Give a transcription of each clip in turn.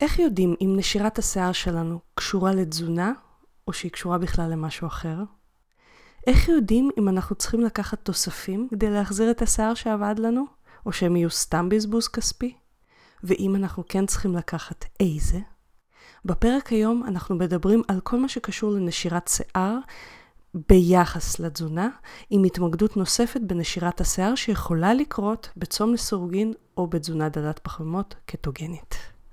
איך יודעים אם נשירת השיער שלנו קשורה לתזונה, או שהיא קשורה בכלל למשהו אחר? איך יודעים אם אנחנו צריכים לקחת תוספים כדי להחזיר את השיער שעבד לנו, או שהם יהיו סתם בזבוז כספי? ואם אנחנו כן צריכים לקחת איזה? בפרק היום אנחנו מדברים על כל מה שקשור לנשירת שיער ביחס לתזונה, עם התמקדות נוספת בנשירת השיער שיכולה לקרות בצום לסירוגין או בתזונה דלת פחמימות קטוגנית.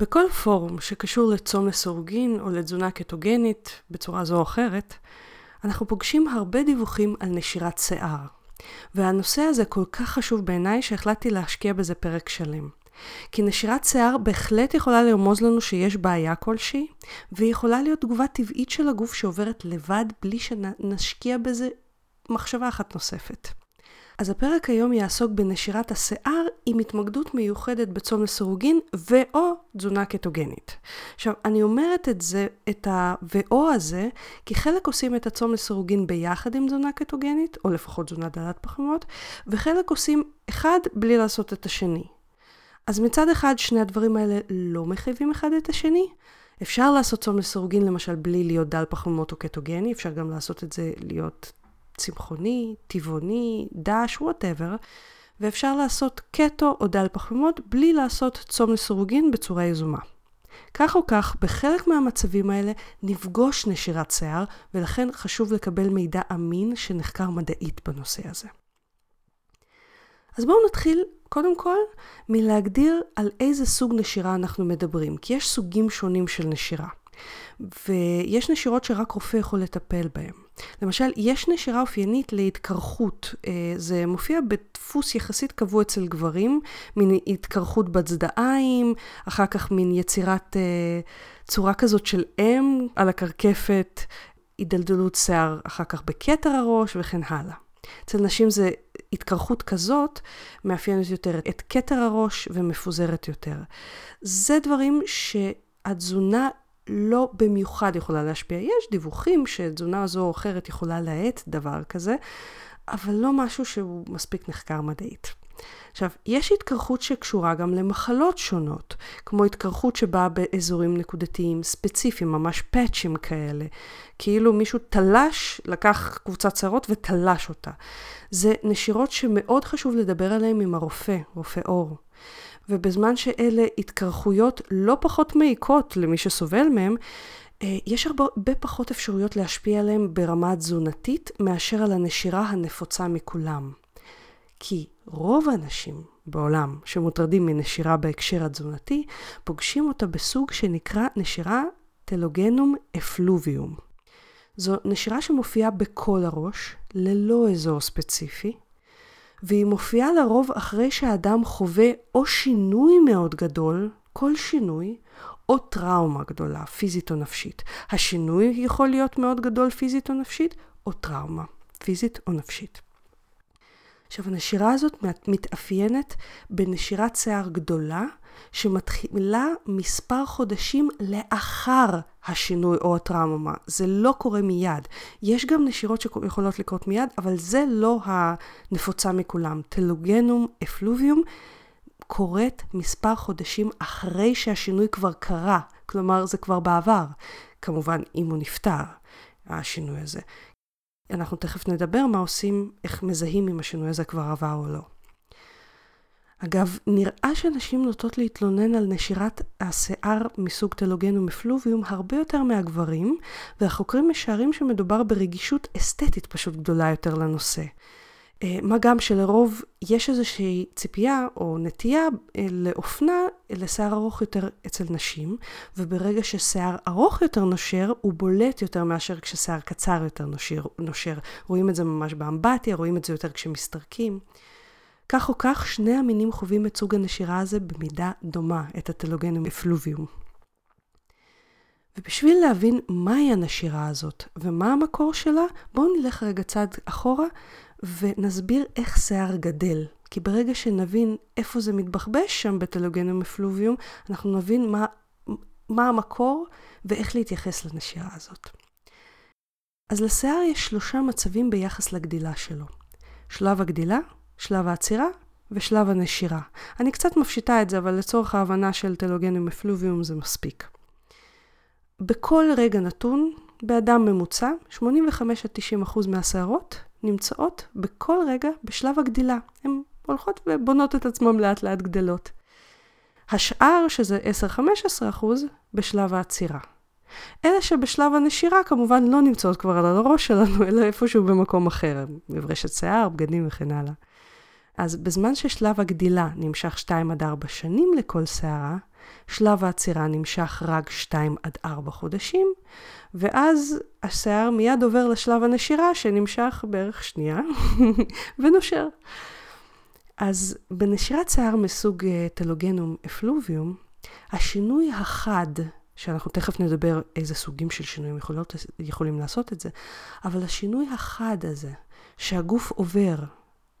בכל פורום שקשור לצום לסורגין או לתזונה קטוגנית בצורה זו או אחרת, אנחנו פוגשים הרבה דיווחים על נשירת שיער. והנושא הזה כל כך חשוב בעיניי שהחלטתי להשקיע בזה פרק שלם. כי נשירת שיער בהחלט יכולה לרמוז לנו שיש בעיה כלשהי, והיא יכולה להיות תגובה טבעית של הגוף שעוברת לבד בלי שנשקיע בזה מחשבה אחת נוספת. אז הפרק היום יעסוק בנשירת השיער עם התמקדות מיוחדת בצום לסירוגין ו/או תזונה קטוגנית. עכשיו, אני אומרת את זה, את ה-ו/או הזה, כי חלק עושים את הצום לסירוגין ביחד עם תזונה קטוגנית, או לפחות תזונה דלת פחמות, וחלק עושים אחד בלי לעשות את השני. אז מצד אחד, שני הדברים האלה לא מחייבים אחד את השני. אפשר לעשות צום לסירוגין למשל בלי להיות דל פחמימות או קטוגני, אפשר גם לעשות את זה להיות צמחוני, טבעוני, דש, whatever, ואפשר לעשות קטו או דל פחמימות בלי לעשות צום לסירוגין בצורה יזומה. כך או כך, בחלק מהמצבים האלה נפגוש נשירת שיער, ולכן חשוב לקבל מידע אמין שנחקר מדעית בנושא הזה. אז בואו נתחיל קודם כל מלהגדיר על איזה סוג נשירה אנחנו מדברים, כי יש סוגים שונים של נשירה. ויש נשירות שרק רופא יכול לטפל בהן. למשל, יש נשירה אופיינית להתקרחות. אה, זה מופיע בדפוס יחסית קבוע אצל גברים, מין התקרחות בצדעיים, אחר כך מין יצירת אה, צורה כזאת של אם על הקרקפת, הידלדלות שיער אחר כך בכתר הראש וכן הלאה. אצל נשים זה התקרחות כזאת מאפיינת יותר את כתר הראש ומפוזרת יותר. זה דברים שהתזונה לא במיוחד יכולה להשפיע. יש דיווחים שתזונה זו או אחרת יכולה להאט דבר כזה, אבל לא משהו שהוא מספיק נחקר מדעית. עכשיו, יש התקרחות שקשורה גם למחלות שונות, כמו התקרחות שבאה באזורים נקודתיים ספציפיים, ממש פאצ'ים כאלה. כאילו מישהו תלש, לקח קבוצת שערות ותלש אותה. זה נשירות שמאוד חשוב לדבר עליהן עם הרופא, רופא עור. ובזמן שאלה התקרחויות לא פחות מעיקות למי שסובל מהם, אה, יש הרבה פחות אפשרויות להשפיע עליהם ברמה תזונתית מאשר על הנשירה הנפוצה מכולם. כי רוב האנשים בעולם שמוטרדים מנשירה בהקשר התזונתי, פוגשים אותה בסוג שנקרא נשירה טלוגנום אפלוביום. זו נשירה שמופיעה בכל הראש, ללא אזור ספציפי, והיא מופיעה לרוב אחרי שהאדם חווה או שינוי מאוד גדול, כל שינוי, או טראומה גדולה, פיזית או נפשית. השינוי יכול להיות מאוד גדול פיזית או נפשית, או טראומה, פיזית או נפשית. עכשיו, הנשירה הזאת מתאפיינת בנשירת שיער גדולה, שמתחילה מספר חודשים לאחר השינוי או הטראומה. זה לא קורה מיד. יש גם נשירות שיכולות לקרות מיד, אבל זה לא הנפוצה מכולם. טלוגנום אפלוביום קורית מספר חודשים אחרי שהשינוי כבר קרה. כלומר, זה כבר בעבר. כמובן, אם הוא נפטר, השינוי הזה. אנחנו תכף נדבר מה עושים, איך מזהים אם השינוי הזה כבר עבר או לא. אגב, נראה שנשים נוטות להתלונן על נשירת השיער מסוג טלוגן ומפלוביום הרבה יותר מהגברים, והחוקרים משערים שמדובר ברגישות אסתטית פשוט גדולה יותר לנושא. אה, מה גם שלרוב יש איזושהי ציפייה או נטייה אה, לאופנה לשיער ארוך יותר אצל נשים, וברגע ששיער ארוך יותר נושר, הוא בולט יותר מאשר כששיער קצר יותר נושר. נושר. רואים את זה ממש באמבטיה, רואים את זה יותר כשמסתרקים. כך או כך, שני המינים חווים את סוג הנשירה הזה במידה דומה, את הטלוגנום אפלוביום. ובשביל להבין מהי הנשירה הזאת ומה המקור שלה, בואו נלך רגע צעד אחורה ונסביר איך שיער גדל. כי ברגע שנבין איפה זה מתבחבש שם בטלוגנום אפלוביום, אנחנו נבין מה, מה המקור ואיך להתייחס לנשירה הזאת. אז לשיער יש שלושה מצבים ביחס לגדילה שלו. שלב הגדילה, שלב העצירה ושלב הנשירה. אני קצת מפשיטה את זה, אבל לצורך ההבנה של טלוגנום אפלוביום זה מספיק. בכל רגע נתון, באדם ממוצע, 85 90 מהשערות נמצאות בכל רגע בשלב הגדילה. הן הולכות ובונות את עצמם לאט לאט גדלות. השאר, שזה 10-15 בשלב העצירה. אלה שבשלב הנשירה כמובן לא נמצאות כבר על הראש שלנו, אלא איפשהו במקום אחר, מברשת שיער, בגדים וכן הלאה. אז בזמן ששלב הגדילה נמשך 2 עד 4 שנים לכל שערה, שלב העצירה נמשך רק 2 עד 4 חודשים, ואז השיער מיד עובר לשלב הנשירה שנמשך בערך שנייה, ונושר. אז בנשירת שיער מסוג אה, טלוגנום אפלוביום, השינוי החד, שאנחנו תכף נדבר איזה סוגים של שינויים יכולות, יכולים לעשות את זה, אבל השינוי החד הזה, שהגוף עובר,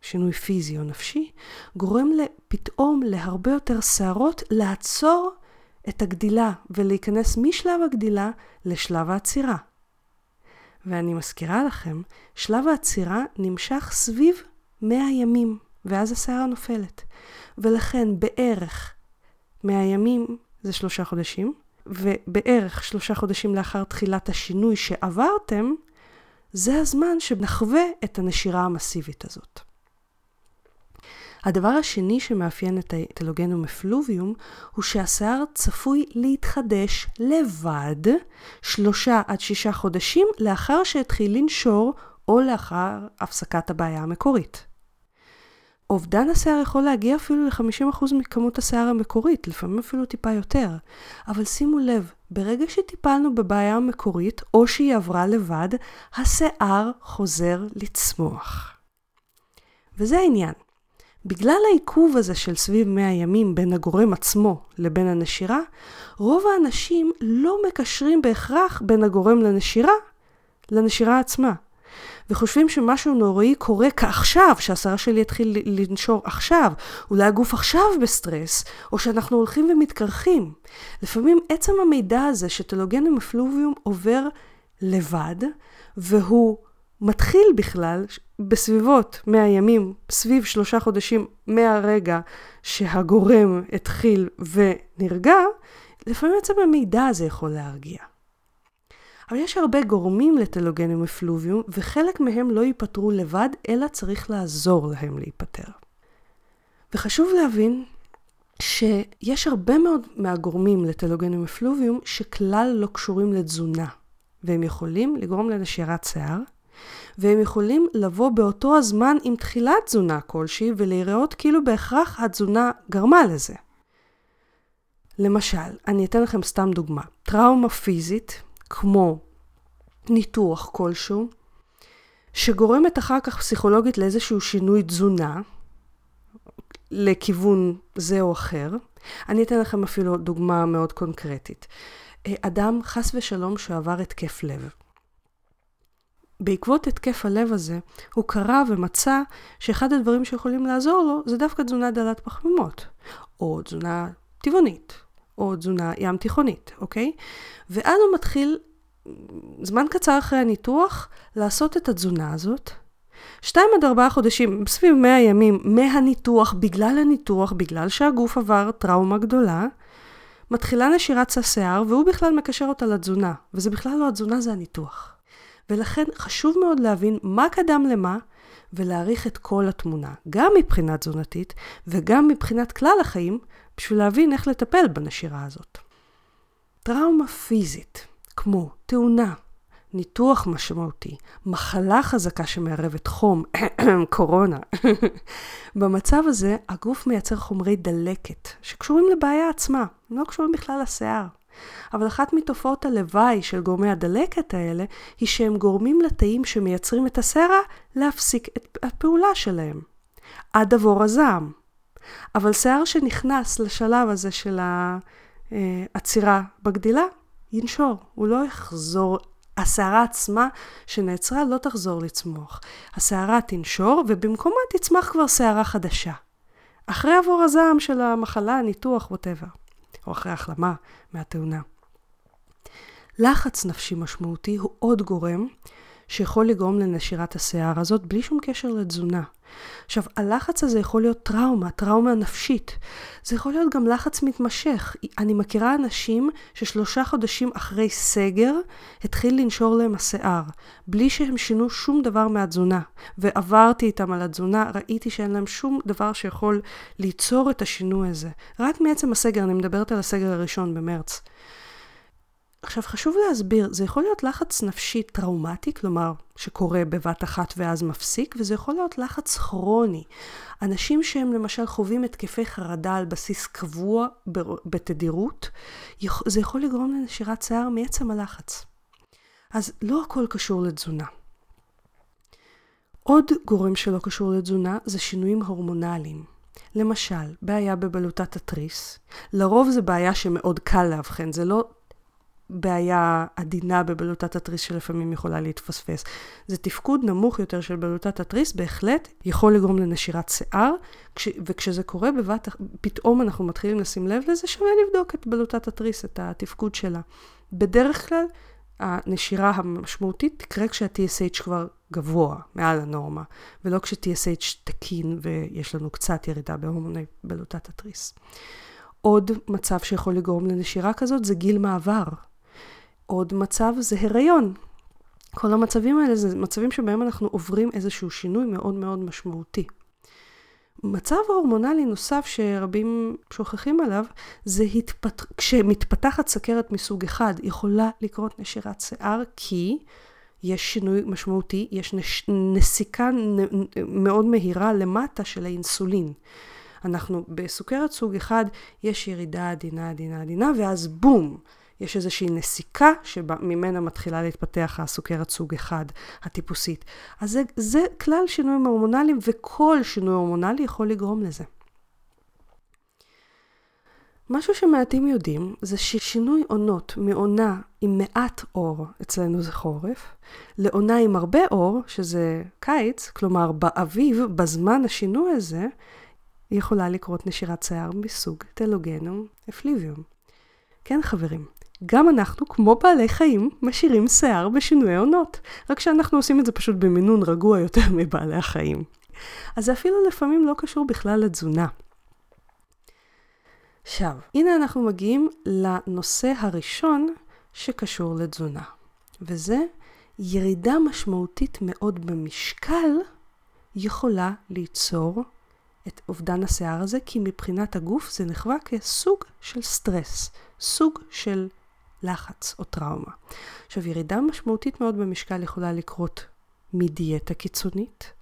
שינוי פיזי או נפשי, גורם פתאום להרבה יותר שערות לעצור את הגדילה ולהיכנס משלב הגדילה לשלב העצירה. ואני מזכירה לכם, שלב העצירה נמשך סביב 100 ימים. ואז השערה נופלת. ולכן בערך 100 ימים זה שלושה חודשים, ובערך שלושה חודשים לאחר תחילת השינוי שעברתם, זה הזמן שנחווה את הנשירה המסיבית הזאת. הדבר השני שמאפיין את הטלוגנום אפלוביום הוא שהשיער צפוי להתחדש לבד שלושה עד שישה חודשים לאחר שהתחיל לנשור או לאחר הפסקת הבעיה המקורית. אובדן השיער יכול להגיע אפילו ל-50% מכמות השיער המקורית, לפעמים אפילו טיפה יותר. אבל שימו לב, ברגע שטיפלנו בבעיה המקורית, או שהיא עברה לבד, השיער חוזר לצמוח. וזה העניין. בגלל העיכוב הזה של סביב 100 ימים בין הגורם עצמו לבין הנשירה, רוב האנשים לא מקשרים בהכרח בין הגורם לנשירה לנשירה עצמה. וחושבים שמשהו נוראי קורה כעכשיו, שהשרה שלי יתחיל לנשור עכשיו, אולי הגוף עכשיו בסטרס, או שאנחנו הולכים ומתקרחים. לפעמים עצם המידע הזה שטלוגנום אפלוביום עובר לבד, והוא מתחיל בכלל בסביבות 100 ימים, סביב שלושה חודשים מהרגע שהגורם התחיל ונרגע, לפעמים עצם המידע הזה יכול להרגיע. אבל יש הרבה גורמים לטלוגנום אפלוביום, וחלק מהם לא ייפתרו לבד, אלא צריך לעזור להם להיפטר. וחשוב להבין שיש הרבה מאוד מהגורמים לטלוגנום אפלוביום שכלל לא קשורים לתזונה, והם יכולים לגרום לנשירת שיער, והם יכולים לבוא באותו הזמן עם תחילת תזונה כלשהי ולהיראות כאילו בהכרח התזונה גרמה לזה. למשל, אני אתן לכם סתם דוגמה. טראומה פיזית כמו ניתוח כלשהו, שגורמת אחר כך פסיכולוגית לאיזשהו שינוי תזונה, לכיוון זה או אחר. אני אתן לכם אפילו דוגמה מאוד קונקרטית. אה, אדם, חס ושלום, שעבר התקף לב. בעקבות התקף הלב הזה, הוא קרא ומצא שאחד הדברים שיכולים לעזור לו זה דווקא תזונה דלת פחמימות, או תזונה טבעונית, או תזונה ים תיכונית, אוקיי? ואז הוא מתחיל זמן קצר אחרי הניתוח, לעשות את התזונה הזאת. שתיים עד ארבעה חודשים, סביב מאה ימים מהניתוח, בגלל הניתוח, בגלל שהגוף עבר טראומה גדולה, מתחילה נשירת השיער, והוא בכלל מקשר אותה לתזונה. וזה בכלל לא התזונה, זה הניתוח. ולכן חשוב מאוד להבין מה קדם למה, ולהעריך את כל התמונה, גם מבחינה תזונתית וגם מבחינת כלל החיים, בשביל להבין איך לטפל בנשירה הזאת. טראומה פיזית כמו תאונה, ניתוח משמעותי, מחלה חזקה שמערבת חום, קורונה. במצב הזה הגוף מייצר חומרי דלקת שקשורים לבעיה עצמה, לא קשורים בכלל לשיער. אבל אחת מתופעות הלוואי של גורמי הדלקת האלה היא שהם גורמים לתאים שמייצרים את הסערה להפסיק את הפעולה שלהם. עד עבור הזעם. אבל שיער שנכנס לשלב הזה של העצירה בגדילה, ינשור, הוא לא יחזור, השערה עצמה שנעצרה לא תחזור לצמוח. השערה תנשור ובמקומה תצמח כבר שערה חדשה. אחרי עבור הזעם של המחלה, הניתוח, ווטאבר, או אחרי החלמה מהתאונה. לחץ נפשי משמעותי הוא עוד גורם שיכול לגרום לנשירת השיער הזאת בלי שום קשר לתזונה. עכשיו, הלחץ הזה יכול להיות טראומה, טראומה נפשית. זה יכול להיות גם לחץ מתמשך. אני מכירה אנשים ששלושה חודשים אחרי סגר התחיל לנשור להם השיער, בלי שהם שינו שום דבר מהתזונה. ועברתי איתם על התזונה, ראיתי שאין להם שום דבר שיכול ליצור את השינוי הזה. רק מעצם הסגר, אני מדברת על הסגר הראשון במרץ. עכשיו חשוב להסביר, זה יכול להיות לחץ נפשי טראומטי, כלומר שקורה בבת אחת ואז מפסיק, וזה יכול להיות לחץ כרוני. אנשים שהם למשל חווים התקפי חרדה על בסיס קבוע בתדירות, זה יכול לגרום לנשירת שיער מעצם הלחץ. אז לא הכל קשור לתזונה. עוד גורם שלא קשור לתזונה זה שינויים הורמונליים. למשל, בעיה בבלוטת התריס, לרוב זה בעיה שמאוד קל לאבחן, זה לא בעיה עדינה בבלוטת התריס שלפעמים יכולה להתפספס. זה תפקוד נמוך יותר של בלוטת התריס, בהחלט יכול לגרום לנשירת שיער, כש, וכשזה קורה בבת, פתאום אנחנו מתחילים לשים לב לזה, שווה לבדוק את בלוטת התריס, את התפקוד שלה. בדרך כלל, הנשירה המשמעותית תקרה כשה-TSH כבר גבוה, מעל הנורמה, ולא כש-TSH תקין ויש לנו קצת ירידה בהורמוני בלוטת התריס. עוד מצב שיכול לגרום לנשירה כזאת זה גיל מעבר. עוד מצב זה הריון. כל המצבים האלה זה מצבים שבהם אנחנו עוברים איזשהו שינוי מאוד מאוד משמעותי. מצב הורמונלי נוסף שרבים שוכחים עליו, זה התפת... כשמתפתחת סכרת מסוג אחד, יכולה לקרות נשירת שיער, כי יש שינוי משמעותי, יש נש... נסיקה נ... מאוד מהירה למטה של האינסולין. אנחנו בסוכרת סוג אחד, יש ירידה עדינה עדינה עדינה, ואז בום, יש איזושהי נסיקה שממנה מתחילה להתפתח הסוכרת סוג 1, הטיפוסית. אז זה, זה כלל שינויים הורמונליים, וכל שינוי הורמונלי יכול לגרום לזה. משהו שמעטים יודעים זה ששינוי עונות מעונה עם מעט אור, אצלנו זה חורף, לעונה עם הרבה אור, שזה קיץ, כלומר באביב, בזמן השינוי הזה, יכולה לקרות נשירת שיער מסוג טלוגנום אפליביום. כן חברים, גם אנחנו, כמו בעלי חיים, משאירים שיער בשינוי עונות, רק שאנחנו עושים את זה פשוט במינון רגוע יותר מבעלי החיים. אז זה אפילו לפעמים לא קשור בכלל לתזונה. עכשיו, הנה אנחנו מגיעים לנושא הראשון שקשור לתזונה, וזה ירידה משמעותית מאוד במשקל יכולה ליצור את אובדן השיער הזה, כי מבחינת הגוף זה נחווה כסוג של סטרס, סוג של לחץ או טראומה. עכשיו, ירידה משמעותית מאוד במשקל יכולה לקרות מדיאטה קיצונית.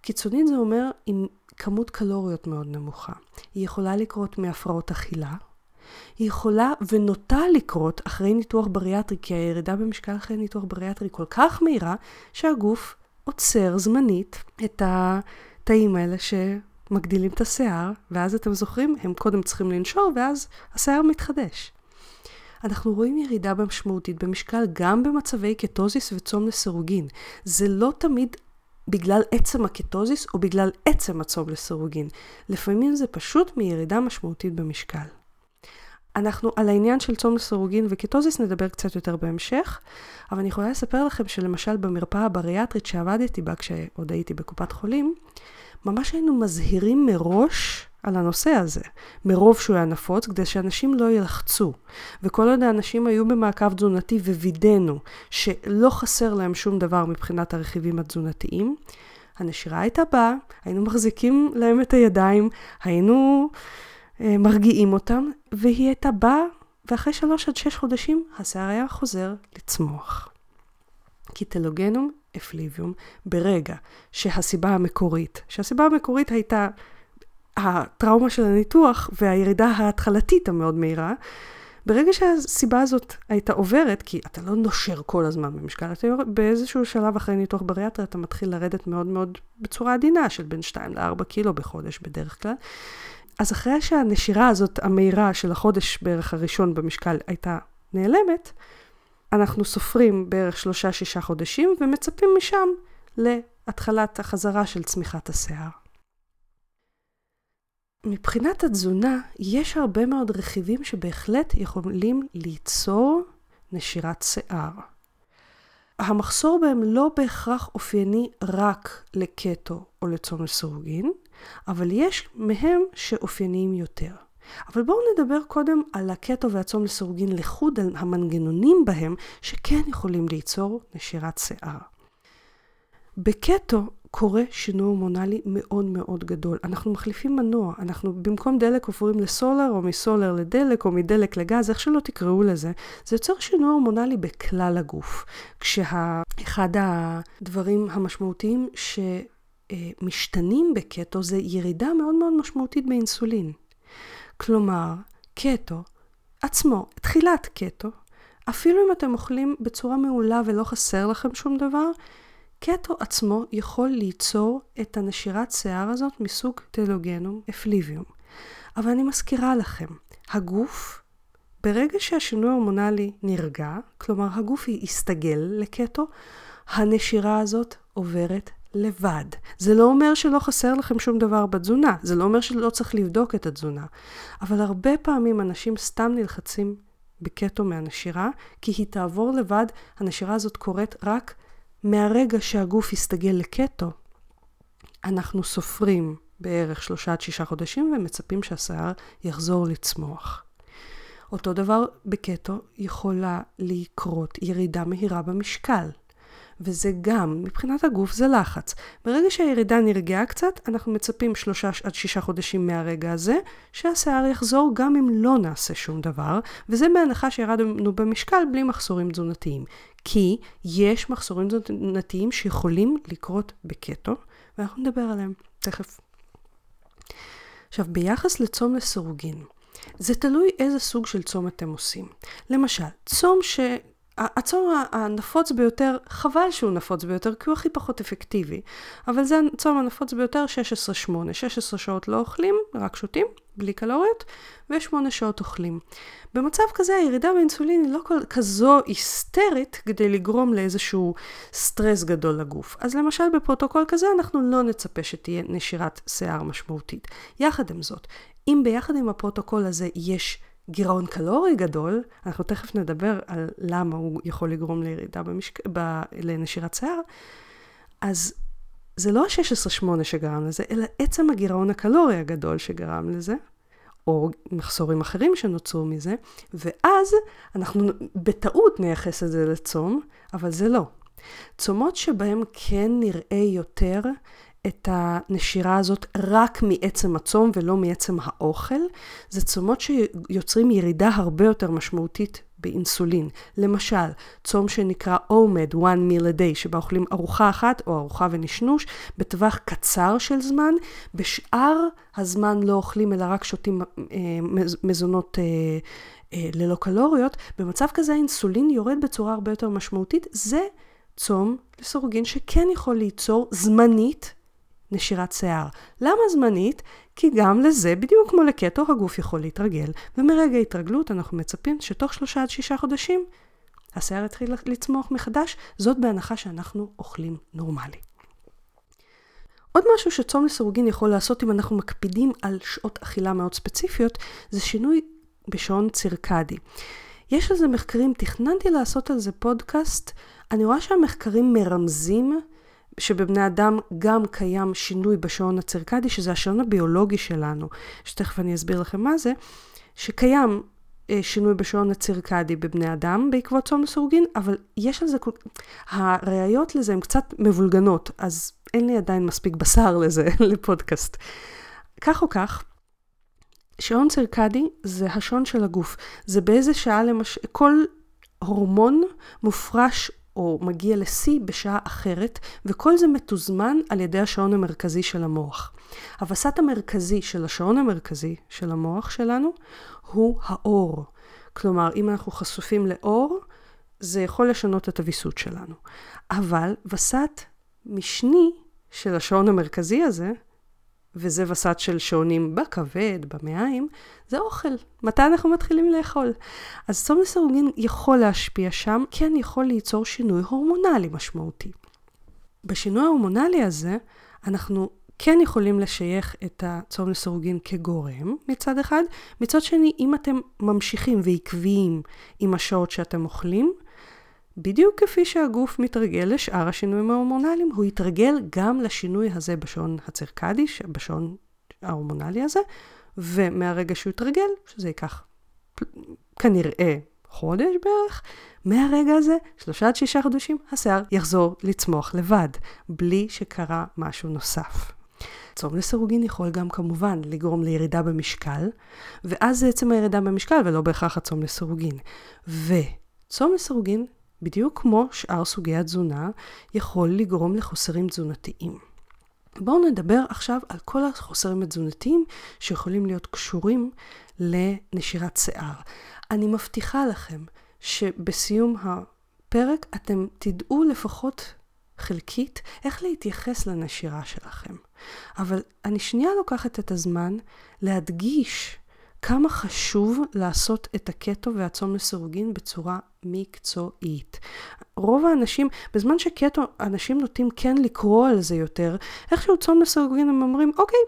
קיצונית זה אומר עם כמות קלוריות מאוד נמוכה. היא יכולה לקרות מהפרעות אכילה. היא יכולה ונוטה לקרות אחרי ניתוח בריאטרי, כי הירידה במשקל אחרי ניתוח בריאטרי כל כך מהירה, שהגוף עוצר זמנית את התאים האלה שמגדילים את השיער, ואז אתם זוכרים, הם קודם צריכים לנשור, ואז השיער מתחדש. אנחנו רואים ירידה משמעותית במשקל גם במצבי קטוזיס וצום לסירוגין. זה לא תמיד בגלל עצם הקטוזיס או בגלל עצם הצום לסירוגין. לפעמים זה פשוט מירידה משמעותית במשקל. אנחנו על העניין של צום לסירוגין וקטוזיס נדבר קצת יותר בהמשך, אבל אני יכולה לספר לכם שלמשל במרפאה הבריאטרית שעבדתי בה כשעוד הייתי בקופת חולים, ממש היינו מזהירים מראש על הנושא הזה, מרוב שהוא היה נפוץ, כדי שאנשים לא ילחצו. וכל עוד האנשים היו במעקב תזונתי ווידאנו שלא חסר להם שום דבר מבחינת הרכיבים התזונתיים, הנשירה הייתה באה, היינו מחזיקים להם את הידיים, היינו אה, מרגיעים אותם, והיא הייתה באה, ואחרי שלוש עד שש חודשים השיער היה חוזר לצמוח. קיטלוגנום אפליביום, ברגע שהסיבה המקורית, שהסיבה המקורית הייתה הטראומה של הניתוח והירידה ההתחלתית המאוד מהירה, ברגע שהסיבה הזאת הייתה עוברת, כי אתה לא נושר כל הזמן במשקל, אתה יורד, באיזשהו שלב אחרי ניתוח בריאטריה אתה מתחיל לרדת מאוד מאוד בצורה עדינה, של בין 2 ל-4 קילו בחודש בדרך כלל. אז אחרי שהנשירה הזאת, המהירה של החודש בערך הראשון במשקל הייתה נעלמת, אנחנו סופרים בערך שלושה-שישה חודשים ומצפים משם להתחלת החזרה של צמיחת השיער. מבחינת התזונה, יש הרבה מאוד רכיבים שבהחלט יכולים ליצור נשירת שיער. המחסור בהם לא בהכרח אופייני רק לקטו או לצום לסורוגין, אבל יש מהם שאופייניים יותר. אבל בואו נדבר קודם על הקטו והצום לסורוגין לחוד, על המנגנונים בהם שכן יכולים ליצור נשירת שיער. בקטו קורה שינוי הורמונלי מאוד מאוד גדול. אנחנו מחליפים מנוע, אנחנו במקום דלק עוברים לסולר, או מסולר לדלק, או מדלק לגז, איך שלא תקראו לזה, זה יוצר שינוי הורמונלי בכלל הגוף. כשאחד הדברים המשמעותיים שמשתנים בקטו זה ירידה מאוד מאוד משמעותית באינסולין. כלומר, קטו עצמו, תחילת קטו, אפילו אם אתם אוכלים בצורה מעולה ולא חסר לכם שום דבר, קטו עצמו יכול ליצור את הנשירת שיער הזאת מסוג טלוגנום אפליביום. אבל אני מזכירה לכם, הגוף, ברגע שהשינוי ההורמונלי נרגע, כלומר הגוף יסתגל לקטו, הנשירה הזאת עוברת לבד. זה לא אומר שלא חסר לכם שום דבר בתזונה, זה לא אומר שלא צריך לבדוק את התזונה. אבל הרבה פעמים אנשים סתם נלחצים בקטו מהנשירה, כי היא תעבור לבד, הנשירה הזאת קורית רק מהרגע שהגוף יסתגל לקטו, אנחנו סופרים בערך שלושה עד שישה חודשים ומצפים שהשיער יחזור לצמוח. אותו דבר בקטו יכולה לקרות ירידה מהירה במשקל. וזה גם, מבחינת הגוף זה לחץ. ברגע שהירידה נרגעה קצת, אנחנו מצפים שלושה עד שישה חודשים מהרגע הזה, שהשיער יחזור גם אם לא נעשה שום דבר, וזה בהנחה שירדנו במשקל בלי מחסורים תזונתיים. כי יש מחסורים תזונתיים שיכולים לקרות בקטו, ואנחנו נדבר עליהם תכף. עכשיו, ביחס לצום לסירוגין, זה תלוי איזה סוג של צום אתם עושים. למשל, צום ש... הצום הנפוץ ביותר, חבל שהוא נפוץ ביותר, כי הוא הכי פחות אפקטיבי. אבל זה הצום הנפוץ ביותר, 16-8. 16 שעות לא אוכלים, רק שותים, בלי קלוריות, ו-8 שעות אוכלים. במצב כזה הירידה באינסולין היא לא כזו היסטרית כדי לגרום לאיזשהו סטרס גדול לגוף. אז למשל בפרוטוקול כזה אנחנו לא נצפה שתהיה נשירת שיער משמעותית. יחד עם זאת, אם ביחד עם הפרוטוקול הזה יש גירעון קלורי גדול, אנחנו תכף נדבר על למה הוא יכול לגרום לירידה במשק... ב... לנשירת שיער, אז זה לא ה-16-8 שגרם לזה, אלא עצם הגירעון הקלורי הגדול שגרם לזה, או מחסורים אחרים שנוצרו מזה, ואז אנחנו בטעות נייחס את זה לצום, אבל זה לא. צומות שבהם כן נראה יותר את הנשירה הזאת רק מעצם הצום ולא מעצם האוכל, זה צומות שיוצרים ירידה הרבה יותר משמעותית באינסולין. למשל, צום שנקרא OMED, one meal a day, שבה אוכלים ארוחה אחת או ארוחה ונשנוש בטווח קצר של זמן, בשאר הזמן לא אוכלים אלא רק שותים אה, מזונות אה, אה, ללא קלוריות, במצב כזה האינסולין יורד בצורה הרבה יותר משמעותית. זה צום לסורוגין שכן יכול ליצור זמנית נשירת שיער. למה זמנית? כי גם לזה, בדיוק כמו לקטו, הגוף יכול להתרגל, ומרגע התרגלות אנחנו מצפים שתוך שלושה עד שישה חודשים השיער יתחיל לצמוח מחדש, זאת בהנחה שאנחנו אוכלים נורמלי. עוד משהו שצום לסירוגין יכול לעשות אם אנחנו מקפידים על שעות אכילה מאוד ספציפיות, זה שינוי בשעון צירקדי. יש על זה מחקרים, תכננתי לעשות על זה פודקאסט, אני רואה שהמחקרים מרמזים שבבני אדם גם קיים שינוי בשעון הצירקדי, שזה השעון הביולוגי שלנו, שתכף אני אסביר לכם מה זה, שקיים אה, שינוי בשעון הצירקדי בבני אדם בעקבות צום לסורגין, אבל יש על זה, הראיות לזה הן קצת מבולגנות, אז אין לי עדיין מספיק בשר לזה, לפודקאסט. כך או כך, שעון צירקדי זה השעון של הגוף. זה באיזה שעה למשל, כל הורמון מופרש או מגיע לשיא בשעה אחרת, וכל זה מתוזמן על ידי השעון המרכזי של המוח. הווסת המרכזי של השעון המרכזי של המוח שלנו הוא האור. כלומר, אם אנחנו חשופים לאור, זה יכול לשנות את הוויסות שלנו. אבל וסת משני של השעון המרכזי הזה, וזה וסת של שעונים בכבד, במעיים, זה אוכל. מתי אנחנו מתחילים לאכול? אז צום לסירוגין יכול להשפיע שם, כן יכול ליצור שינוי הורמונלי משמעותי. בשינוי ההורמונלי הזה, אנחנו כן יכולים לשייך את הצום לסירוגין כגורם מצד אחד, מצד שני, אם אתם ממשיכים ועקביים עם השעות שאתם אוכלים, בדיוק כפי שהגוף מתרגל לשאר השינויים ההורמונליים, הוא יתרגל גם לשינוי הזה בשעון הצירקדי, בשעון ההורמונלי הזה, ומהרגע שהוא יתרגל, שזה ייקח כנראה חודש בערך, מהרגע הזה, שלושה עד שישה חודשים, השיער יחזור לצמוח לבד, בלי שקרה משהו נוסף. צום לסירוגין יכול גם כמובן לגרום לירידה במשקל, ואז זה עצם הירידה במשקל ולא בהכרח הצום לסירוגין. וצום לסירוגין בדיוק כמו שאר סוגי התזונה, יכול לגרום לחוסרים תזונתיים. בואו נדבר עכשיו על כל החוסרים התזונתיים שיכולים להיות קשורים לנשירת שיער. אני מבטיחה לכם שבסיום הפרק אתם תדעו לפחות חלקית איך להתייחס לנשירה שלכם. אבל אני שנייה לוקחת את הזמן להדגיש כמה חשוב לעשות את הקטו והצום לסירוגין בצורה מקצועית. רוב האנשים, בזמן שקטו, אנשים נוטים כן לקרוא על זה יותר, איכשהו צום לסירוגין הם אומרים, אוקיי,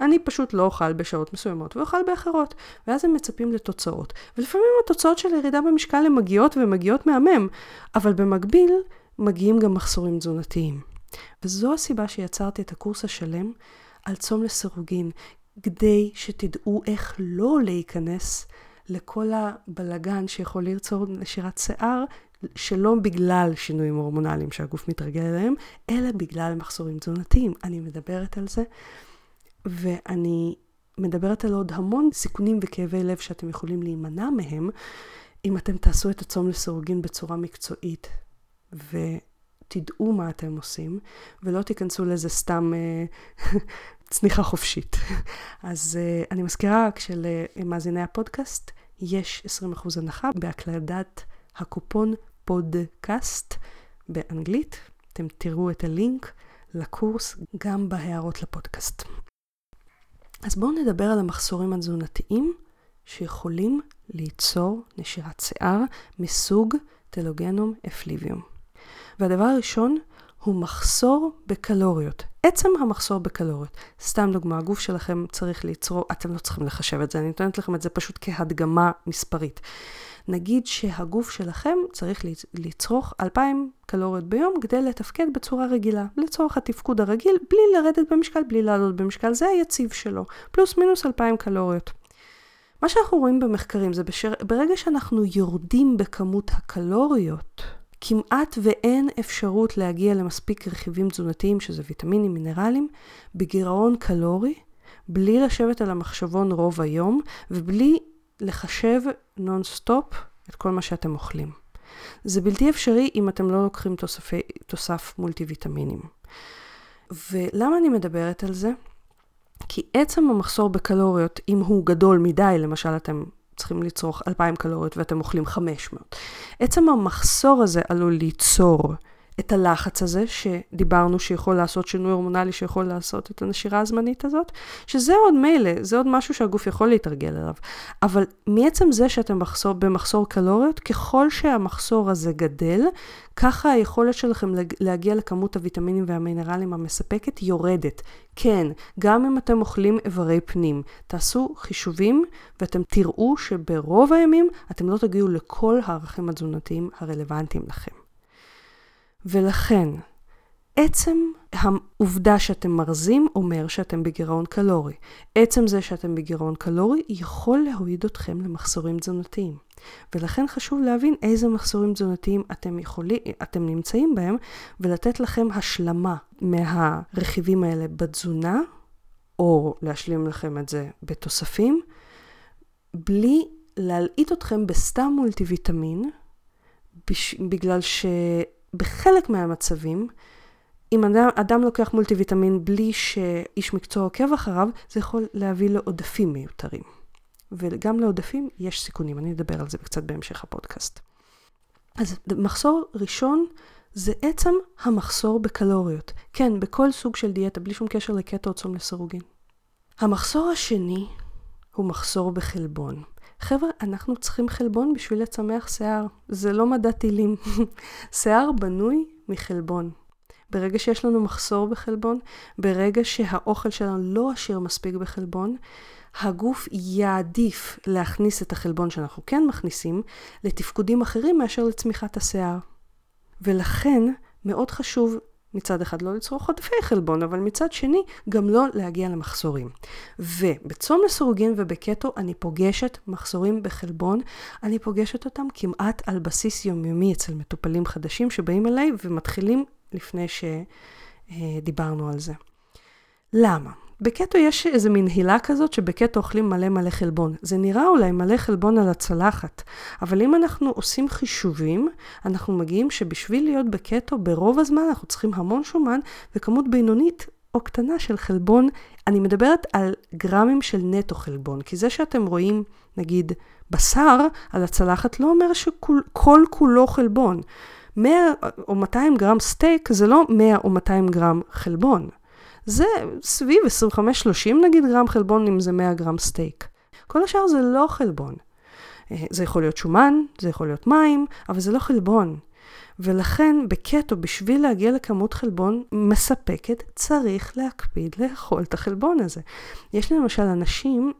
אני פשוט לא אוכל בשעות מסוימות ואוכל באחרות, ואז הם מצפים לתוצאות. ולפעמים התוצאות של ירידה במשקל הן מגיעות ומגיעות מהמם, אבל במקביל מגיעים גם מחסורים תזונתיים. וזו הסיבה שיצרתי את הקורס השלם על צום לסירוגין, כדי שתדעו איך לא להיכנס לכל הבלגן שיכול ליצור נשירת שיער, שלא בגלל שינויים הורמונליים שהגוף מתרגל אליהם, אלא בגלל מחסורים תזונתיים. אני מדברת על זה, ואני מדברת על עוד המון סיכונים וכאבי לב שאתם יכולים להימנע מהם, אם אתם תעשו את הצום לסירוגין בצורה מקצועית. ותדעו מה אתם עושים, ולא תיכנסו לזה סתם אה, צניחה חופשית. אז uh, אני מזכירה רק שלמאזיני הפודקאסט יש 20% הנחה בהקלדת הקופון פודקאסט באנגלית. אתם תראו את הלינק לקורס גם בהערות לפודקאסט. אז בואו נדבר על המחסורים התזונתיים שיכולים ליצור נשירת שיער מסוג טלוגנום אפליביום. והדבר הראשון הוא מחסור בקלוריות. עצם המחסור בקלוריות. סתם דוגמה, הגוף שלכם צריך לצרוך, אתם לא צריכים לחשב את זה, אני נותנת לכם את זה פשוט כהדגמה מספרית. נגיד שהגוף שלכם צריך לצרוך 2,000 קלוריות ביום כדי לתפקד בצורה רגילה, לצורך התפקוד הרגיל, בלי לרדת במשקל, בלי לעלות במשקל, זה היציב שלו, פלוס מינוס 2,000 קלוריות. מה שאנחנו רואים במחקרים זה ברגע שאנחנו יורדים בכמות הקלוריות, כמעט ואין אפשרות להגיע למספיק רכיבים תזונתיים, שזה ויטמינים, מינרלים, בגירעון קלורי, בלי לשבת על המחשבון רוב היום, ובלי לחשב נונסטופ את כל מה שאתם אוכלים. זה בלתי אפשרי אם אתם לא לוקחים תוספי, תוסף מולטי ויטמינים. ולמה אני מדברת על זה? כי עצם המחסור בקלוריות, אם הוא גדול מדי, למשל אתם צריכים לצרוך 2,000 קלוריות ואתם אוכלים 500. עצם המחסור הזה עלול ליצור את הלחץ הזה, שדיברנו שיכול לעשות שינוי הורמונלי, שיכול לעשות את הנשירה הזמנית הזאת, שזה עוד מילא, זה עוד משהו שהגוף יכול להתרגל אליו. אבל מעצם זה שאתם מחסור, במחסור קלוריות, ככל שהמחסור הזה גדל, ככה היכולת שלכם להגיע לכמות הוויטמינים והמינרלים המספקת יורדת. כן, גם אם אתם אוכלים איברי פנים, תעשו חישובים ואתם תראו שברוב הימים אתם לא תגיעו לכל הערכים התזונתיים הרלוונטיים לכם. ולכן, עצם העובדה שאתם מרזים אומר שאתם בגירעון קלורי. עצם זה שאתם בגירעון קלורי יכול להוריד אתכם למחסורים תזונתיים. ולכן חשוב להבין איזה מחסורים תזונתיים אתם, יכולים, אתם נמצאים בהם, ולתת לכם השלמה מהרכיבים האלה בתזונה, או להשלים לכם את זה בתוספים, בלי להלעיט אתכם בסתם מולטיוויטמין, בגלל ש... בחלק מהמצבים, אם אדם, אדם לוקח מולטיוויטמין בלי שאיש מקצוע עוקב אחריו, זה יכול להביא לעודפים מיותרים. וגם לעודפים יש סיכונים. אני אדבר על זה קצת בהמשך הפודקאסט. אז מחסור ראשון זה עצם המחסור בקלוריות. כן, בכל סוג של דיאטה, בלי שום קשר לקטו או צום לסירוגין. המחסור השני הוא מחסור בחלבון. חבר'ה, אנחנו צריכים חלבון בשביל לצמח שיער. זה לא מדע טילים. שיער בנוי מחלבון. ברגע שיש לנו מחסור בחלבון, ברגע שהאוכל שלנו לא עשיר מספיק בחלבון, הגוף יעדיף להכניס את החלבון שאנחנו כן מכניסים לתפקודים אחרים מאשר לצמיחת השיער. ולכן מאוד חשוב מצד אחד לא לצרוך עודפי חלבון, אבל מצד שני גם לא להגיע למחסורים. ובצום לסורוגין ובקטו אני פוגשת מחסורים בחלבון, אני פוגשת אותם כמעט על בסיס יומיומי אצל מטופלים חדשים שבאים אליי ומתחילים לפני שדיברנו על זה. למה? בקטו יש איזה מין הילה כזאת שבקטו אוכלים מלא מלא חלבון. זה נראה אולי מלא חלבון על הצלחת, אבל אם אנחנו עושים חישובים, אנחנו מגיעים שבשביל להיות בקטו, ברוב הזמן אנחנו צריכים המון שומן וכמות בינונית או קטנה של חלבון. אני מדברת על גרמים של נטו חלבון, כי זה שאתם רואים, נגיד, בשר על הצלחת לא אומר שכל כולו חלבון. 100 או 200 גרם סטייק זה לא 100 או 200 גרם חלבון. זה סביב 25-30 נגיד גרם חלבון אם זה 100 גרם סטייק. כל השאר זה לא חלבון. אה, זה יכול להיות שומן, זה יכול להיות מים, אבל זה לא חלבון. ולכן בקטו, בשביל להגיע לכמות חלבון מספקת, צריך להקפיד לאכול את החלבון הזה. יש לי למשל אנשים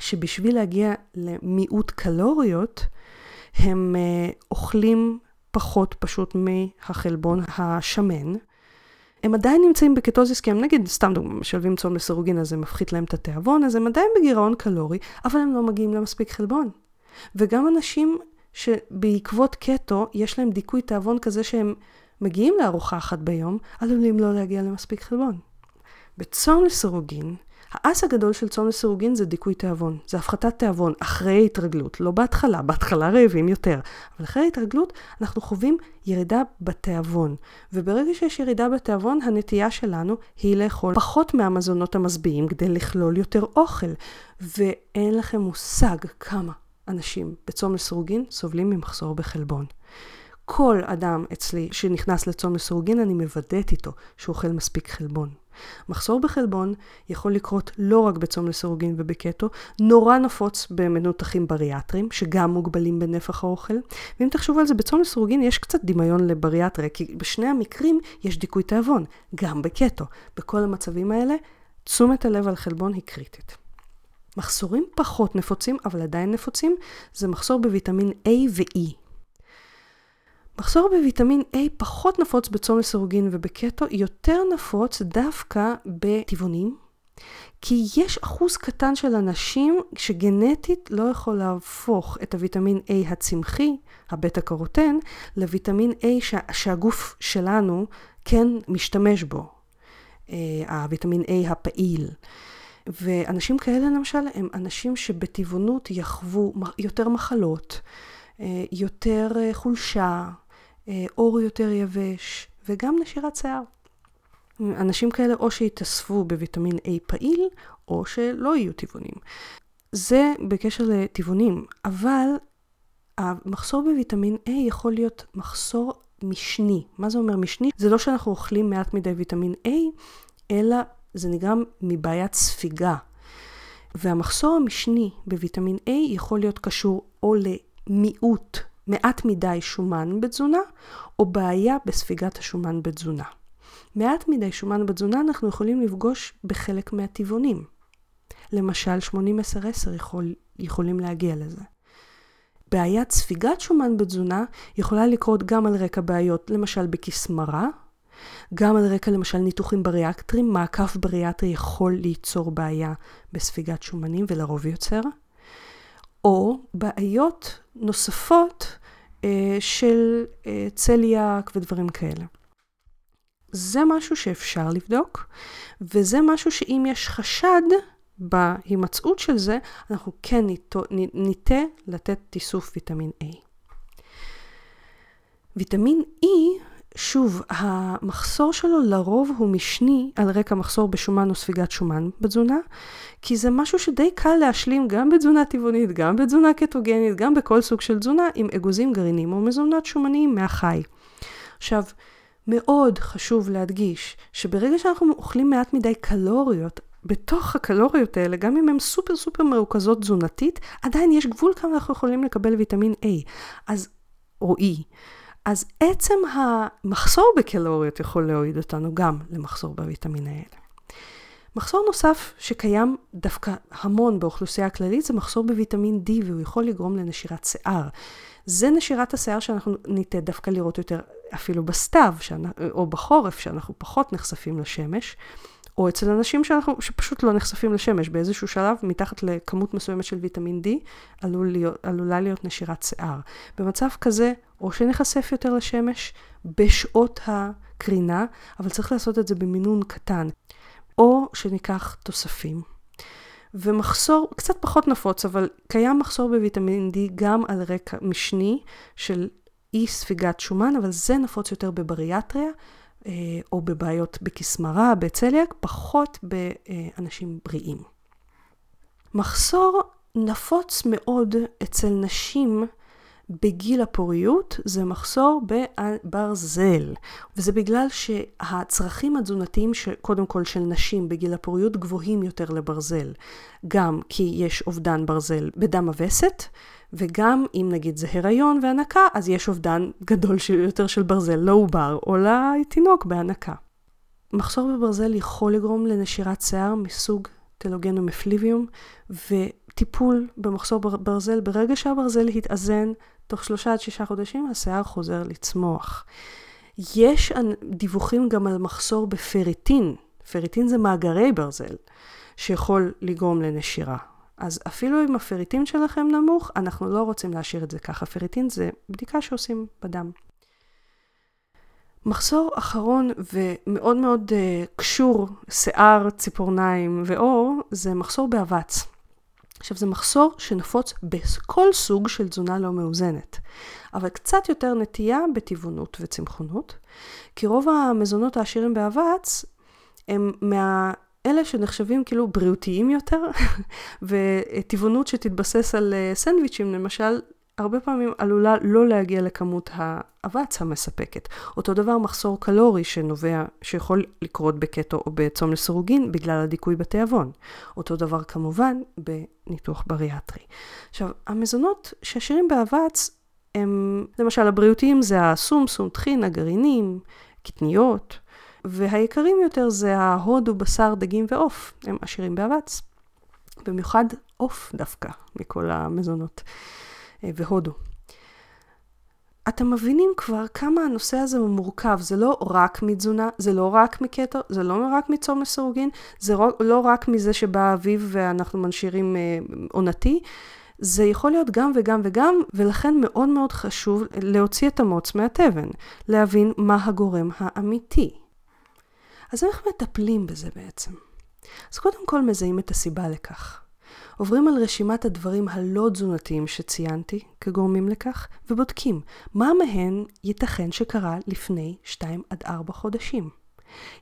שבשביל להגיע למיעוט קלוריות, הם אה, אוכלים פחות פשוט מהחלבון השמן. הם עדיין נמצאים בקטוזיס, כי הם נגיד, סתם דוגמא, משלבים צום לסירוגין, אז זה מפחית להם את התיאבון, אז הם עדיין בגירעון קלורי, אבל הם לא מגיעים למספיק חלבון. וגם אנשים שבעקבות קטו, יש להם דיכוי תיאבון כזה שהם מגיעים לארוחה אחת ביום, עלולים לא להגיע למספיק חלבון. בצום לסירוגין, האס הגדול של צום לסירוגין זה דיכוי תיאבון, זה הפחתת תיאבון אחרי התרגלות, לא בהתחלה, בהתחלה רעבים יותר, אבל אחרי התרגלות אנחנו חווים ירידה בתיאבון, וברגע שיש ירידה בתיאבון, הנטייה שלנו היא לאכול פחות מהמזונות המשביעים כדי לכלול יותר אוכל, ואין לכם מושג כמה אנשים בצום לסירוגין סובלים ממחסור בחלבון. כל אדם אצלי שנכנס לצום לסירוגין, אני מוודאת איתו שהוא אוכל מספיק חלבון. מחסור בחלבון יכול לקרות לא רק בצום לסירוגין ובקטו, נורא נפוץ במנותחים בריאטרים, שגם מוגבלים בנפח האוכל. ואם תחשבו על זה, בצום לסירוגין יש קצת דמיון לבריאטריה, כי בשני המקרים יש דיכוי תיאבון, גם בקטו. בכל המצבים האלה, תשומת הלב על חלבון היא קריטית. מחסורים פחות נפוצים, אבל עדיין נפוצים, זה מחסור בוויטמין A ו-E. מחסור בוויטמין A פחות נפוץ בצום לסירוגין ובקטו, יותר נפוץ דווקא בטבעונים, כי יש אחוז קטן של אנשים שגנטית לא יכול להפוך את הוויטמין A הצמחי, הבטא קרוטן, לוויטמין A שה, שהגוף שלנו כן משתמש בו, אה, הוויטמין A הפעיל. ואנשים כאלה למשל הם אנשים שבטבעונות יחוו יותר מחלות, אה, יותר אה, חולשה, אור יותר יבש, וגם נשירת שיער. אנשים כאלה או שיתאספו בוויטמין A פעיל, או שלא יהיו טבעונים. זה בקשר לטבעונים, אבל המחסור בוויטמין A יכול להיות מחסור משני. מה זה אומר משני? זה לא שאנחנו אוכלים מעט מדי ויטמין A, אלא זה נגרם מבעיית ספיגה. והמחסור המשני בוויטמין A יכול להיות קשור או למיעוט מעט מדי שומן בתזונה, או בעיה בספיגת השומן בתזונה. מעט מדי שומן בתזונה אנחנו יכולים לפגוש בחלק מהטבעונים. למשל, 80-10-10 יכול, יכולים להגיע לזה. בעיית ספיגת שומן בתזונה יכולה לקרות גם על רקע בעיות, למשל בכסמרה, גם על רקע למשל ניתוחים בריאקטרים, מעקף בריאטרי יכול ליצור בעיה בספיגת שומנים ולרוב יוצר. או בעיות נוספות אה, של אה, צליאק ודברים כאלה. זה משהו שאפשר לבדוק, וזה משהו שאם יש חשד בהימצאות של זה, אנחנו כן ניטה לתת תיסוף ויטמין A. ויטמין E שוב, המחסור שלו לרוב הוא משני על רקע מחסור בשומן או ספיגת שומן בתזונה, כי זה משהו שדי קל להשלים גם בתזונה טבעונית, גם בתזונה קטוגנית, גם בכל סוג של תזונה עם אגוזים גרעינים או מזונות שומניים מהחי. עכשיו, מאוד חשוב להדגיש שברגע שאנחנו אוכלים מעט מדי קלוריות, בתוך הקלוריות האלה, גם אם הן סופר סופר מרוכזות תזונתית, עדיין יש גבול כמה אנחנו יכולים לקבל ויטמין A. אז, או E. אז עצם המחסור בקלוריות יכול להוריד אותנו גם למחסור בוויטמין האלה. מחסור נוסף שקיים דווקא המון באוכלוסייה הכללית זה מחסור בוויטמין D והוא יכול לגרום לנשירת שיער. זה נשירת השיער שאנחנו ניתן דווקא לראות יותר אפילו בסתיו או בחורף, שאנחנו פחות נחשפים לשמש. או אצל אנשים שאנחנו, שפשוט לא נחשפים לשמש באיזשהו שלב, מתחת לכמות מסוימת של ויטמין D, עלול להיות, עלולה להיות נשירת שיער. במצב כזה, או שנחשף יותר לשמש בשעות הקרינה, אבל צריך לעשות את זה במינון קטן, או שניקח תוספים. ומחסור, קצת פחות נפוץ, אבל קיים מחסור בוויטמין D גם על רקע משני של אי ספיגת שומן, אבל זה נפוץ יותר בבריאטריה, או בבעיות בקסמרה, בצליאק, פחות באנשים בריאים. מחסור נפוץ מאוד אצל נשים בגיל הפוריות זה מחסור בברזל, וזה בגלל שהצרכים התזונתיים קודם כל של נשים בגיל הפוריות גבוהים יותר לברזל, גם כי יש אובדן ברזל בדם הווסת, וגם אם נגיד זה הריון והנקה, אז יש אובדן גדול יותר של ברזל לעובר או לתינוק בהנקה. מחסור בברזל יכול לגרום לנשירת שיער מסוג טלוגנום אפליביום, וטיפול במחסור בברזל, ברגע שהברזל התאזן, תוך שלושה עד שישה חודשים השיער חוזר לצמוח. יש דיווחים גם על מחסור בפריטין, פריטין זה מאגרי ברזל, שיכול לגרום לנשירה. אז אפילו אם הפריטין שלכם נמוך, אנחנו לא רוצים להשאיר את זה ככה. פריטין זה בדיקה שעושים בדם. מחסור אחרון ומאוד מאוד uh, קשור, שיער, ציפורניים ועור, זה מחסור באבץ. עכשיו זה מחסור שנפוץ בכל סוג של תזונה לא מאוזנת, אבל קצת יותר נטייה בטבעונות וצמחונות, כי רוב המזונות העשירים באבץ הם מה... אלה שנחשבים כאילו בריאותיים יותר, וטבעונות שתתבסס על אה, סנדוויצ'ים למשל, הרבה פעמים עלולה לא להגיע לכמות האבץ המספקת. אותו דבר מחסור קלורי שנובע, שיכול לקרות בקטו או בצום לסירוגין בגלל הדיכוי בתיאבון. אותו דבר כמובן בניתוח בריאטרי. עכשיו, המזונות שעשירים באבץ הם, למשל הבריאותיים זה הסום, סום טחין, הגרעינים, קטניות, והיקרים יותר זה ההודו, בשר, דגים ועוף, הם עשירים באבץ. במיוחד עוף דווקא מכל המזונות. אה, והודו. אתם מבינים כבר כמה הנושא הזה הוא מורכב, זה לא רק מתזונה, זה לא רק מקטו, זה לא רק מצום לסירוגין, זה לא רק מזה שבא האביב ואנחנו מנשירים אה, עונתי, זה יכול להיות גם וגם וגם, ולכן מאוד מאוד חשוב להוציא את המוץ מהתבן, להבין מה הגורם האמיתי. אז איך מטפלים בזה בעצם? אז קודם כל מזהים את הסיבה לכך. עוברים על רשימת הדברים הלא תזונתיים שציינתי כגורמים לכך, ובודקים מה מהן ייתכן שקרה לפני 2 עד 4 חודשים.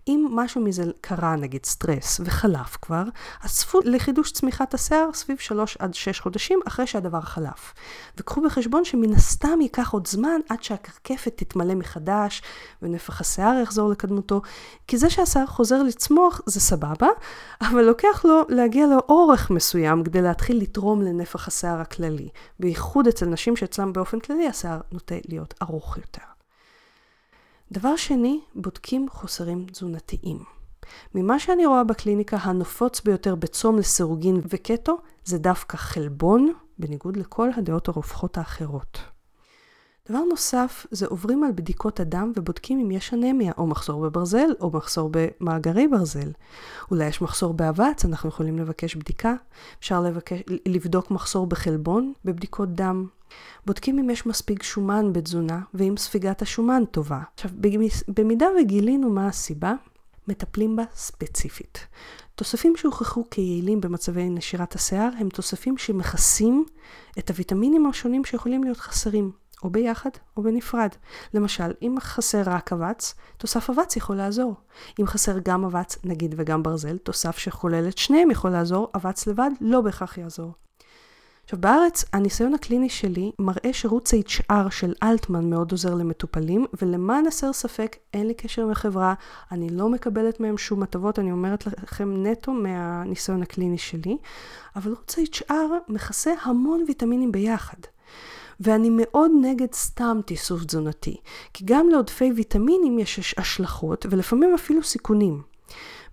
אם משהו מזה קרה, נגיד סטרס, וחלף כבר, אז צפו לחידוש צמיחת השיער סביב 3 עד 6 חודשים אחרי שהדבר חלף. וקחו בחשבון שמן הסתם ייקח עוד זמן עד שהקרקפת תתמלא מחדש, ונפח השיער יחזור לקדמותו, כי זה שהשיער חוזר לצמוח זה סבבה, אבל לוקח לו להגיע לאורך מסוים כדי להתחיל לתרום לנפח השיער הכללי, בייחוד אצל נשים שאצלם באופן כללי השיער נוטה להיות ארוך יותר. דבר שני, בודקים חוסרים תזונתיים. ממה שאני רואה בקליניקה, הנפוץ ביותר בצום לסירוגין וקטו זה דווקא חלבון, בניגוד לכל הדעות הרווחות האחרות. דבר נוסף, זה עוברים על בדיקות הדם ובודקים אם יש אנמיה, או מחסור בברזל, או מחסור במאגרי ברזל. אולי יש מחסור באבץ, אנחנו יכולים לבקש בדיקה. אפשר לבקש, לבדוק מחסור בחלבון בבדיקות דם. בודקים אם יש מספיק שומן בתזונה, ואם ספיגת השומן טובה. עכשיו, במידה וגילינו מה הסיבה, מטפלים בה ספציפית. תוספים שהוכחו כיעילים במצבי נשירת השיער הם תוספים שמכסים את הוויטמינים השונים שיכולים להיות חסרים. או ביחד או בנפרד. למשל, אם חסר רק אבץ, תוסף אבץ יכול לעזור. אם חסר גם אבץ, נגיד וגם ברזל, תוסף שכולל את שניהם יכול לעזור, אבץ לבד לא בהכרח יעזור. עכשיו בארץ הניסיון הקליני שלי מראה שרוץ HR של אלטמן מאוד עוזר למטופלים ולמען הסר ספק אין לי קשר עם החברה, אני לא מקבלת מהם שום הטבות, אני אומרת לכם נטו מהניסיון הקליני שלי, אבל רוץ HR מכסה המון ויטמינים ביחד. ואני מאוד נגד סתם תיסוף תזונתי, כי גם לעודפי ויטמינים יש השלכות ולפעמים אפילו סיכונים.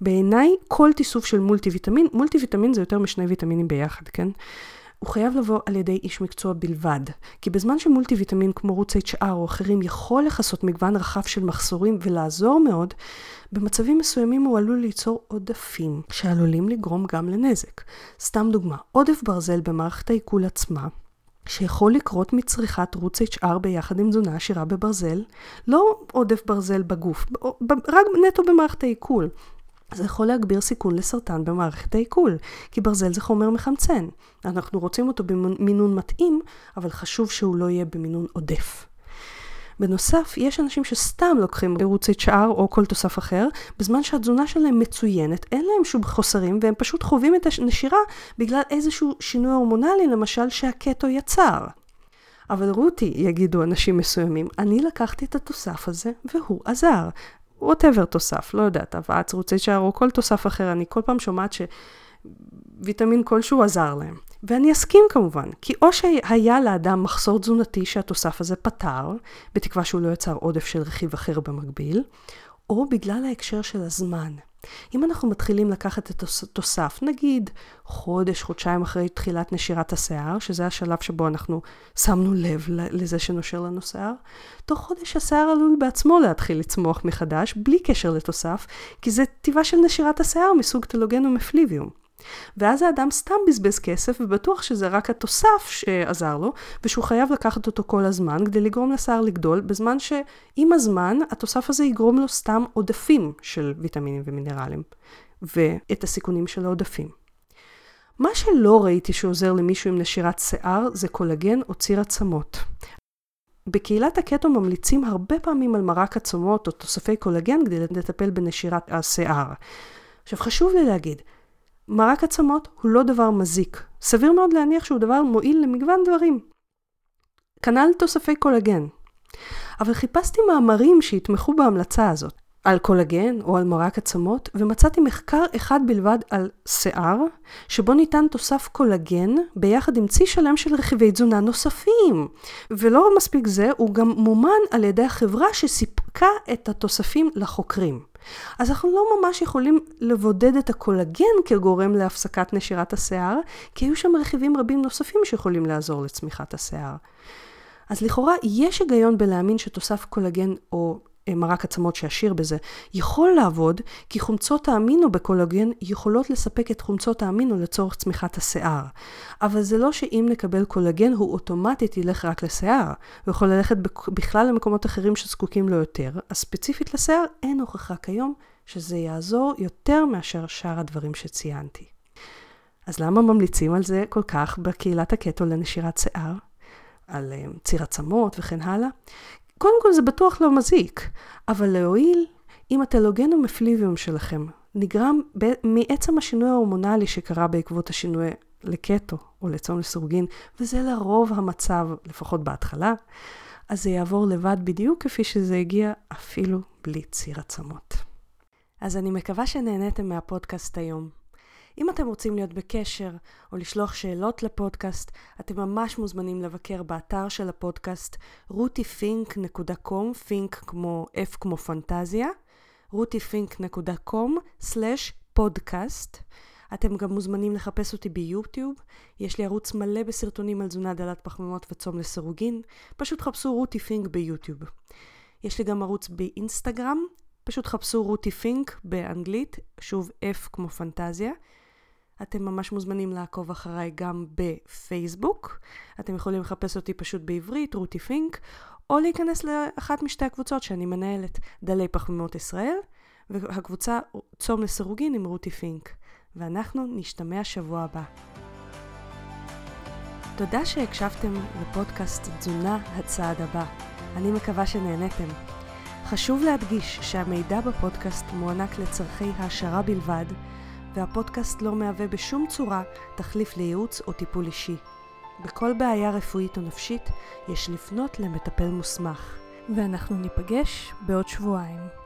בעיניי כל תיסוף של מולטי ויטמין, מולטי ויטמין זה יותר משני ויטמינים ביחד, כן? הוא חייב לבוא על ידי איש מקצוע בלבד, כי בזמן שמולטי ויטמין כמו רוץ HR או אחרים יכול לכסות מגוון רחב של מחסורים ולעזור מאוד, במצבים מסוימים הוא עלול ליצור עודפים שעלולים לגרום גם לנזק. סתם דוגמה, עודף ברזל במערכת העיכול עצמה שיכול לקרות מצריכת רוץ HR ביחד עם תזונה עשירה בברזל, לא עודף ברזל בגוף, רק נטו במערכת העיכול. זה יכול להגביר סיכון לסרטן במערכת העיכול, כי ברזל זה חומר מחמצן. אנחנו רוצים אותו במינון מתאים, אבל חשוב שהוא לא יהיה במינון עודף. בנוסף, יש אנשים שסתם לוקחים ערוץ HR או כל תוסף אחר, בזמן שהתזונה שלהם מצוינת, אין להם שום חוסרים, והם פשוט חווים את הנשירה בגלל איזשהו שינוי הורמונלי, למשל שהקטו יצר. אבל רותי, יגידו אנשים מסוימים, אני לקחתי את התוסף הזה והוא עזר. ווטאבר תוסף, לא יודעת, אבץ, רוצי שער או כל תוסף אחר, אני כל פעם שומעת שוויטמין כלשהו עזר להם. ואני אסכים כמובן, כי או שהיה לאדם מחסור תזונתי שהתוסף הזה פתר, בתקווה שהוא לא יצר עודף של רכיב אחר במקביל, או בגלל ההקשר של הזמן. אם אנחנו מתחילים לקחת את התוסף, נגיד חודש, חודשיים אחרי תחילת נשירת השיער, שזה השלב שבו אנחנו שמנו לב לזה שנושר לנו שיער, תוך חודש השיער עלול בעצמו להתחיל לצמוח מחדש, בלי קשר לתוסף, כי זה טבעה של נשירת השיער מסוג טלוגן ומפליביום. ואז האדם סתם בזבז כסף ובטוח שזה רק התוסף שעזר לו ושהוא חייב לקחת אותו כל הזמן כדי לגרום לשיער לגדול בזמן שעם הזמן התוסף הזה יגרום לו סתם עודפים של ויטמינים ומינרלים ואת הסיכונים של העודפים. מה שלא ראיתי שעוזר למישהו עם נשירת שיער זה קולגן או ציר עצמות. בקהילת הקטו ממליצים הרבה פעמים על מרק עצמות או תוספי קולגן כדי לטפל בנשירת השיער. עכשיו חשוב לי להגיד, מרק עצמות הוא לא דבר מזיק. סביר מאוד להניח שהוא דבר מועיל למגוון דברים. כנ"ל תוספי קולגן. אבל חיפשתי מאמרים שיתמכו בהמלצה הזאת, על קולגן או על מרק עצמות, ומצאתי מחקר אחד בלבד על שיער, שבו ניתן תוסף קולגן ביחד עם צי שלם של רכיבי תזונה נוספים. ולא מספיק זה, הוא גם מומן על ידי החברה שסיפקה את התוספים לחוקרים. אז אנחנו לא ממש יכולים לבודד את הקולגן כגורם להפסקת נשירת השיער, כי היו שם רכיבים רבים נוספים שיכולים לעזור לצמיחת השיער. אז לכאורה יש היגיון בלהאמין שתוסף קולגן או מרק עצמות שעשיר בזה, יכול לעבוד, כי חומצות האמינו בקולגן יכולות לספק את חומצות האמינו לצורך צמיחת השיער. אבל זה לא שאם נקבל קולגן הוא אוטומטית ילך רק לשיער, הוא יכול ללכת בכלל למקומות אחרים שזקוקים לו יותר, אז ספציפית לשיער אין הוכחה כיום שזה יעזור יותר מאשר שאר הדברים שציינתי. אז למה ממליצים על זה כל כך בקהילת הקטו לנשירת שיער? על אה, ציר עצמות וכן הלאה? קודם כל זה בטוח לא מזיק, אבל להועיל אם הטלוגן המפליביום שלכם נגרם מעצם השינוי ההורמונלי שקרה בעקבות השינוי לקטו או לצום לסורגין, וזה לרוב המצב, לפחות בהתחלה, אז זה יעבור לבד בדיוק כפי שזה הגיע אפילו בלי ציר עצמות. אז אני מקווה שנהניתם מהפודקאסט היום. אם אתם רוצים להיות בקשר או לשלוח שאלות לפודקאסט, אתם ממש מוזמנים לבקר באתר של הפודקאסט rutifink.com, פינק כמו F כמו פנטזיה, rutifink.com/פודקאסט. אתם גם מוזמנים לחפש אותי ביוטיוב, יש לי ערוץ מלא בסרטונים על תזונה דלת פחמימות וצום לסירוגין, פשוט חפשו רותי פינק ביוטיוב. יש לי גם ערוץ באינסטגרם, פשוט חפשו רותי פינק באנגלית, שוב F כמו פנטזיה. אתם ממש מוזמנים לעקוב אחריי גם בפייסבוק. אתם יכולים לחפש אותי פשוט בעברית, רותי פינק, או להיכנס לאחת משתי הקבוצות שאני מנהלת, דלי פחמימות ישראל, והקבוצה צום לסירוגין עם רותי פינק. ואנחנו נשתמע שבוע הבא. תודה שהקשבתם לפודקאסט תזונה הצעד הבא. אני מקווה שנהניתם. חשוב להדגיש שהמידע בפודקאסט מוענק לצורכי העשרה בלבד, והפודקאסט לא מהווה בשום צורה תחליף לייעוץ או טיפול אישי. בכל בעיה רפואית או נפשית יש לפנות למטפל מוסמך. ואנחנו ניפגש בעוד שבועיים.